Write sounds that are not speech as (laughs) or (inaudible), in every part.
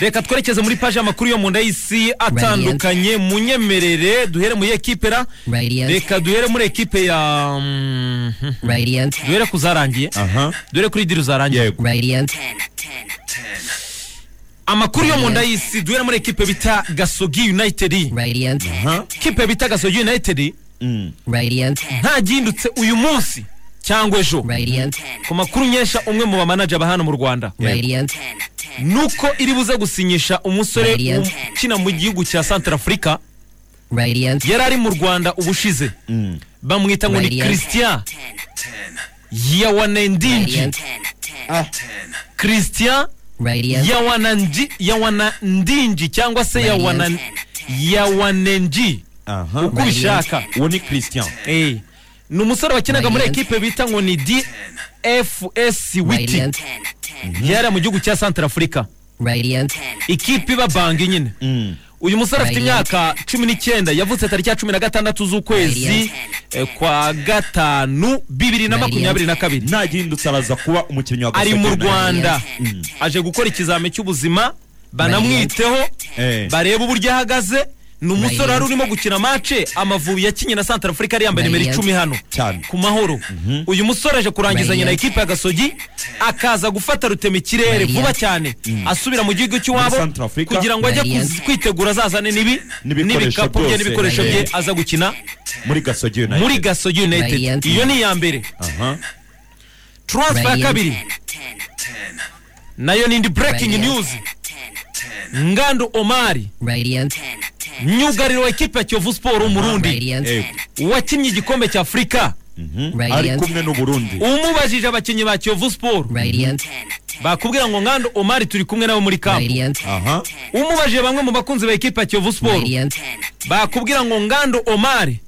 reka twerekeze muri paji y'amakuru yo mu nda y'isi atandukanye munyemerere duhere muri ekipera Radiant. reka duhere muri ekipe ya mm, duhere ku zarangiye. Aha. Duhere kuri diri zarangiye. Amakuru yo mu nda y'isi duhere muri ekipe bita gasogi united. Radiant. aha. Kipe bita gasogi united Mm. Radiant. nta gihindutse uyu munsi. Cyangwa ejo. Ku makuru nyesha umwe mu bamanaja ba hano mu rwanda. Nuko iri buze gusinyisha umusore ukina mu gihugu cya centre afurika Radiant. yari ari mu rwanda ubushize. Mm. bamwita ngo ni christian. Yawanendinji. Ah. christian. Yawanandinji. Cyangwa se yawanenji. Uko ubishaka uwo ni christian. Eh. Ni umusore wakinaga muri ekipe bita ngo ni dfs witi yari mu gihugu cya centre afurika ikipe iba bangi nyine. Mm. uyu musore afite imyaka cumi n'icyenda. Yavutse tariki ya cumi na gatandatu z'ukwezi eh, kwa gatanu bibiri na makumyabiri na kabiri. Nta gihindutse araza kuba umukinnyi wa ari mu rwanda. Mm. aje gukora ikizami cy'ubuzima banamwiteho Eh. barebe uburyo ahagaze ni umusore wari urimo gukina mace amavubi yakinye na santara afurika yari yambaye nimero icumi hano. Ku mahoro. Uyu musore aje kurangizanya na ekipe ya gasogi akaza gufata rutema ikirere Radiant. vuba cyane. Asubira mu gihugu cy'iwabo kugira ngo ajye kwitegura azazane n'ibi n'ibikapu bye n'ibikoresho bye aza gukina muri gasogi united. iyo ni iya mbere. Transfer ya kabiri. Nayo ni indi breaking Radiant. news. Ngando omari. Myugariro wa ekipe ya kiyovu siporo w'umurundi wakinnye igikombe cya afurika Mhm. ari Radiant. kumwe n'uburundi umubajije abakinnyi ba kiyovu siporo Radiant. bakubwira ngo ngando omari turi kumwe nabo muri aha. Umubajije bamwe mu bakunzi ba ekipe ya kiyovu siporo bakubwira ngo ngando omari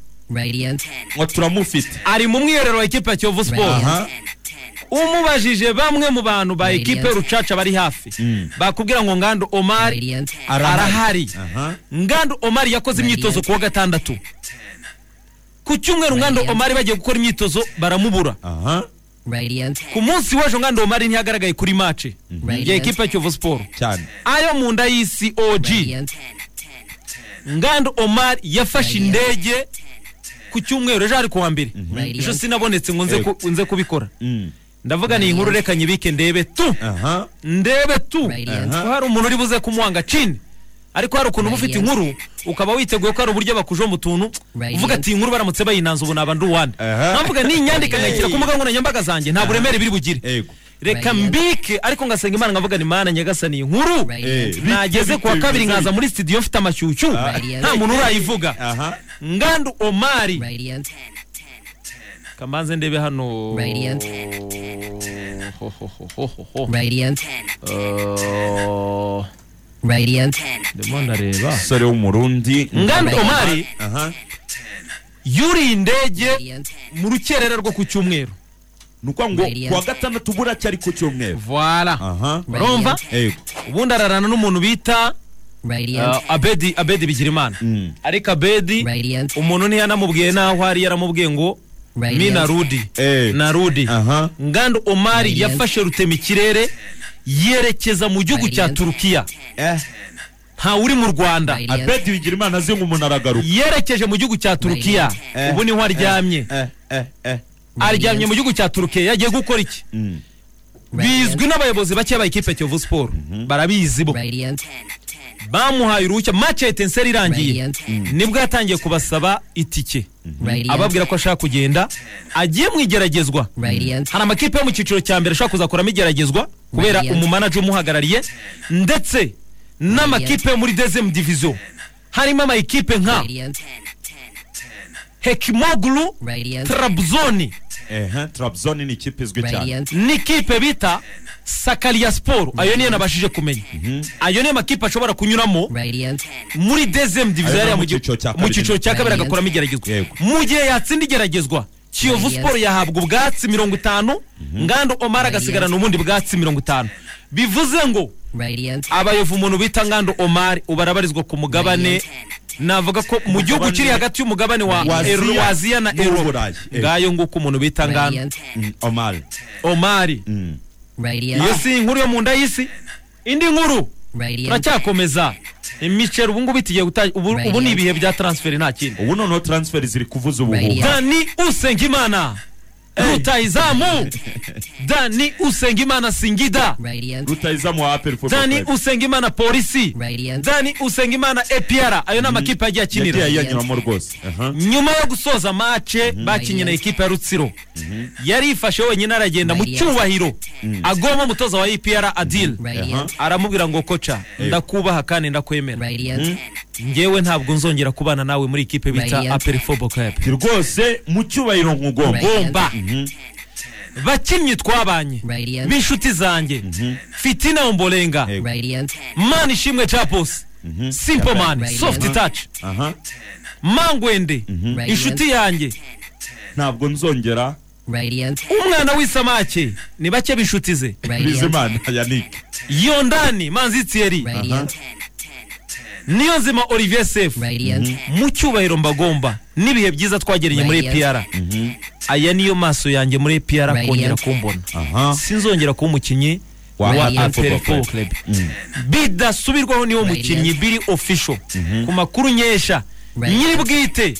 ngo turamufite. Ari mu mwiherero wa ekipe ya kiyovu siporo umubajije bamwe mu bantu ba ekipe rucaca bari hafi. Mm. bakubwira ngo ngando omari Radiant. arahari. Aha. Ngando omari yakoze imyitozo ku wa gatandatu. Ku cyumweru ngando omari bagiye gukora imyitozo baramubura. Ku munsi w'ejo ngando omari ntiyagaragaye kuri mace Radiant. ya ekipe ya kiyovu siporo cyane. Ayo mu nda y'isi Radiant. ngando omari yafashe indege ku cyumweru ejo ari kuwa mbere. Radiant. ejo sinabonetse ngo nze kubikora. Mm. Ndavuga ni inkuru reka nyibike ndebe tu. Aha. Ndebe tu. Ko hari umuntu uri buze kumuhanga cini ariko hari ukuntu uba ufite inkuru ukaba witeguye ko hari uburyo bakujomba utuntu Radiant. uvuga ati iyi nkuru baramutse bayinanza ubu naba ndi uwande nkavuga ninyandika nkayishyira ku mbuga nkoranyambaga zanjye nta buremere biri bugire. Reka mbike ariko ngasenga imana nkavuga ni mana nyagasani iyi nkuru Radiant. Eh. nageze kuwa kabiri nkaza muri studio mfite amashyushyu. Nta muntu urayivuga. Ngandu omari. Kamanze ndebe hano. Ho, ho, ho, ho, ho, ho. Radiant. Uh, Radiant. ndimo ndareba umusore w'umurundi ngandu omari aha yuriye indege mu rukerera rwo ku cyumweru ni ukuvuga ngo kuwa gatandatu buracyari ku cyumweru voila aha urumva ubundi ararana n'umuntu bita Radiant. uh, abedi abedi bigirimana Mm. ariko abedi Radiant. umuntu ntiyanamubwiye n'aho ari yaramubwiye ngo Mi na rudi Eh. na rudi aha. Ngandu omari Radiant. yafashe rutema ikirere yerekeza mu gihugu cya turukiya. Eh. Nta uri mu rwanda. Abedi bigira imana azi ngo umuntu aragaruka yerekeje mu gihugu cya turukiya. Eh. ubu ni ho aryamye. Aryamye mu gihugu cya turukiya. Yagiye gukora iki? Mm. bizwi n'abayobozi bake ba ekipe ya kiyovu siporo barabizi bo. Bamuhaye uruhushya mace ya etenseri irangiye Radiant. ni bwo yatangiye kubasaba itike. Radiant. ababwira ko ashaka kugenda agiye mu igeragezwa. Radiant. hari amakipe yo mu cyiciro cya mbere ashobora kuzakoramo igeragezwa kubera umumanaje umuhagarariye ndetse n'amakipe yo muri dezemu diviziyo harimo amakipe nka Radiant. hekimoglu Trabzon ni ikipe izwi cyane. Radiant. n'ikipe bita sakariya siporo ayo niyo nabashije kumenya. Ayo niyo makipe ashobora kunyuramo muri dezemu diviziyo mu cyiciro cya mu kabiri. cyiciro cya kabiri Radiant. agakoramo igeragezwa mu gihe yatsinda igeragezwa kiyovu siporo yahabwa ubwatsi mirongo itanu ngando omar agasigarana ubundi bwatsi mirongo itanu. Bivuze ngo abayovu umuntu bita ngando omar ubu arabarizwa ku mugabane navuga ko mu gihugu kiri hagati y'umugabane wa Wa Aziya Ero- wa aziya na ero n'Uburayi. Eh. ngayo nguko umuntu bita omar. Omari. Radiant. iyo si inkuru yo mu nda y'isi indi nkuru. Turacyakomeza. Imiceri ubu ngubu itigiye gutangira ubu, ni ibihe bya transfer nta kindi. Ubu noneho transfer ziri kuvuza ubuhuha dani usengimana. Rutayizamu (laughs) dani usengimana singida. Rutayizamu wa football dani usengimana polisi. Dani usengimana epiara. Ayo ni amakipe yagiye akinira yagiye yanyuramo rwose nyuma yo gusoza mace bakinye na ekipe ya rutsiro. Yarifashe wenyine aragenda mu cyubahiro. Agoma umutoza wa epr adil. Aramubwira ngo koca ndakubaha kandi ndakwemera. Ngewe ntabwo nzongera kubana nawe muri ikipe bita Radiant. aperi football club. Rwose mu cyubahiro bomba bakinnyi twabanye. B'inshuti zanjye. Fitina ombolenga. Yego. Radiant. mani ishimwe capos simple man. Radiant. soft touch. Aha. Mangwende. Radiant. inshuti yanjye ntabwo nzongera. Umwana w'isamake. Ni bake b'inshuti ze. Bizimana yannick. Yondani manzi Radiant. Niyo nzima olivier sefu. Radiant. mu cyubahiro mbagomba. N'ibihe byiza twagereye muri Radiant. epr aya niyo maso yanjye muri epr Radiant. kongera kumbona. Aha. Sinzongera kuba umukinnyi Wa Football club. Bidasubirwaho niwo mukinnyi biri official. Ku makuru nkesha. Radiant. nyiri bwite.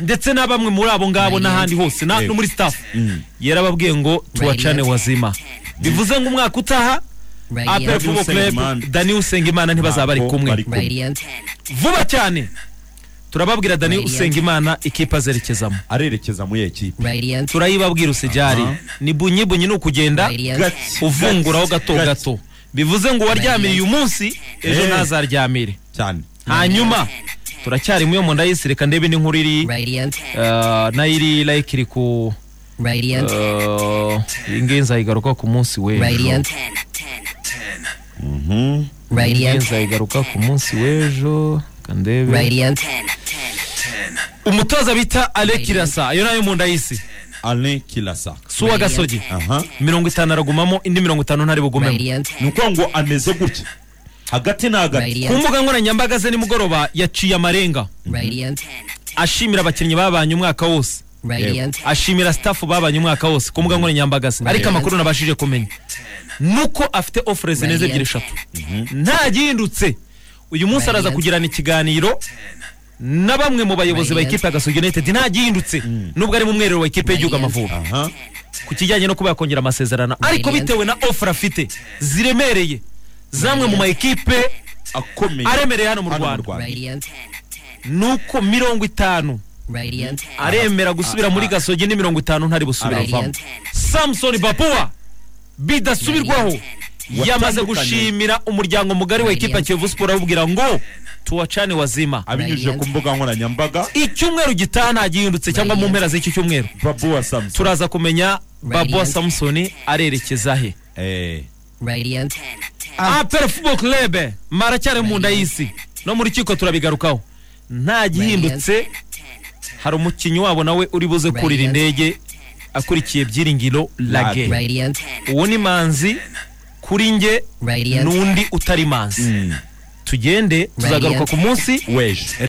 Ndetse na bamwe muri abo ngabo n'ahandi hose. Na- no muri staff. Yarababwiye ngo tuwacane Radiant. wazima. Bivuze ngo umwaka utaha Radiant. football club dani usengimana ntibazaba bari kumwe vuba cyane turababwira dani usengimana ikipe azerekezamo arerekeza muri ekipe turayibabwira usijari. Ni bunyibunyi ni ukugenda uvunguraho gato gato. Bivuze ngo uwaryamiriye uyu munsi ejo Eh. ntazaryamire cyane. Hanyuma turacyari mu yo mu nda y'isi reka ndebe n'inkuru iri uh, na yo iri like iri ku iyi ngiyi nzayigaruka ku munsi w'ejo. Nzayigaruka ku munsi w'ejo reka ndebe Radiant. umutoza bita alekirasa ayo na yo mu nda y'isi alain kilasa. Si uwa gasogi mirongo itanu aragumamo indi mirongo itanu ntari bugumemo ni ukuvuga ngo ameze gutya. Hagati na hagati. Ku mbuga nkoranyambaga ze nimugoroba yaciye amarenga ashimira abakinnyi babanye umwaka wose. Ashimira staff babanye umwaka wose ku mbuga nkoranyambaga ariko amakuru nabashije kumenya. Nuko afite offre zineze ebyiri eshatu. Nta gihindutse uyu munsi araza kugirana ikiganiro na bamwe mu bayobozi ba ekipe ya gasogi united. Nta gihindutse nubwo ari mu mwiherero wa ekipe y'igihugu amavubi ku kijyanye no kuba yakongera amasezerano. Ariko bitewe na offre afite ziremereye. Zamwe mu ma ekipe akomeye. aremereye hano mu rwanda. Nuko mirongo itanu. Aremera gusubira muri gasogi ni mirongo itanu ntari busubire Radiant. samson bapuwa bidasubirwaho. Yamaze gushimira umuryango mugari wa ekipa kiyovu siporo awubwira ngo tuwacane wazima. Abinyujije ku mbuga nkoranyambaga. Icyumweru gitaha nta gihindutse cyangwa mu mpera z'iki cyumweru. Turaza kumenya babuwa samusoni arerekeza he? Eh. Apere fubo club. Maracyari mu nda y'isi. No mu rukiko turabigarukaho. Nta gihindutse hari umukinnyi wabo nawe uri buze kurira indege akurikiye byiringiro lage uwo ni manzi kuri nge n'undi utari manzi. Tugende tuzagaruka ku munsi weje